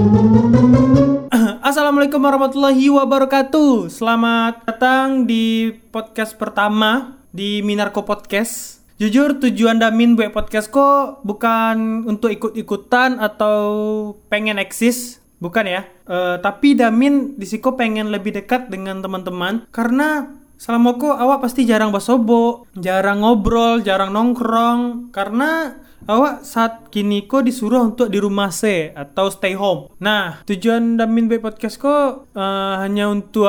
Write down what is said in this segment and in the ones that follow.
Assalamualaikum warahmatullahi wabarakatuh. Selamat datang di podcast pertama di Minarko Podcast. Jujur tujuan Damin buat podcast kok bukan untuk ikut-ikutan atau pengen eksis, bukan ya. Eh, tapi Damin di siko pengen lebih dekat dengan teman-teman karena selama kok awak pasti jarang basobo, jarang ngobrol, jarang nongkrong karena awak saat kini kok disuruh untuk di rumah se atau stay home. Nah, tujuan Damin Baik Podcast kok eh, hanya untuk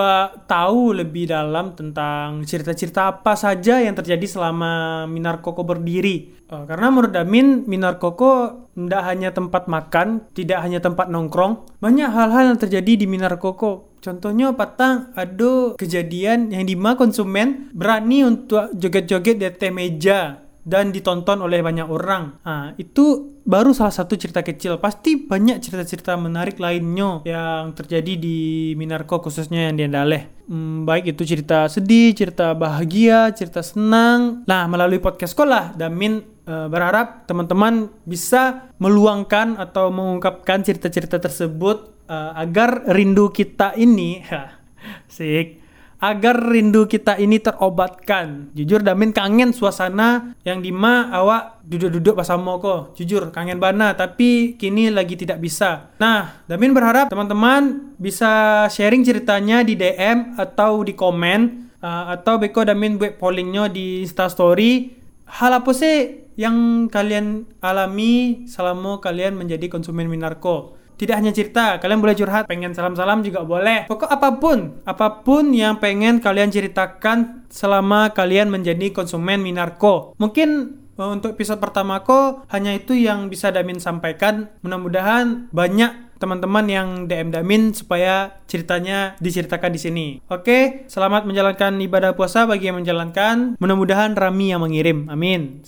tahu lebih dalam tentang cerita-cerita apa saja yang terjadi selama Minar Koko berdiri. Eh, karena menurut Damin, Minar Koko tidak hanya tempat makan, tidak hanya tempat nongkrong. Banyak hal-hal yang terjadi di Minar Koko. Contohnya patang ada kejadian yang di mana konsumen berani untuk joget-joget di atas meja dan ditonton oleh banyak orang. Nah, itu baru salah satu cerita kecil. Pasti banyak cerita-cerita menarik lainnya yang terjadi di Minarko khususnya yang di Andaleh. Hmm, baik itu cerita sedih, cerita bahagia, cerita senang. Nah, melalui podcast sekolah, Damin eh, berharap teman-teman bisa meluangkan atau mengungkapkan cerita-cerita tersebut eh, agar rindu kita ini, sik, agar rindu kita ini terobatkan. Jujur Damin kangen suasana yang dima awak duduk-duduk pas sama kok. Jujur kangen bana tapi kini lagi tidak bisa. Nah, Damin berharap teman-teman bisa sharing ceritanya di DM atau di komen uh, atau beko Damin buat pollingnya di Insta Story. Hal apa sih yang kalian alami selama kalian menjadi konsumen Minarko? Tidak hanya cerita, kalian boleh curhat, pengen salam-salam juga boleh. Pokok apa pun, apa pun yang pengen kalian ceritakan selama kalian menjadi konsumen Minarko. Mungkin eh, untuk episode pertama ko hanya itu yang bisa Damin sampaikan. Mudah-mudahan banyak teman-teman yang DM Damin supaya ceritanya diceritakan di sini. Oke, selamat menjalankan ibadah puasa bagi yang menjalankan. Mudah-mudahan Rami yang mengirim. Amin.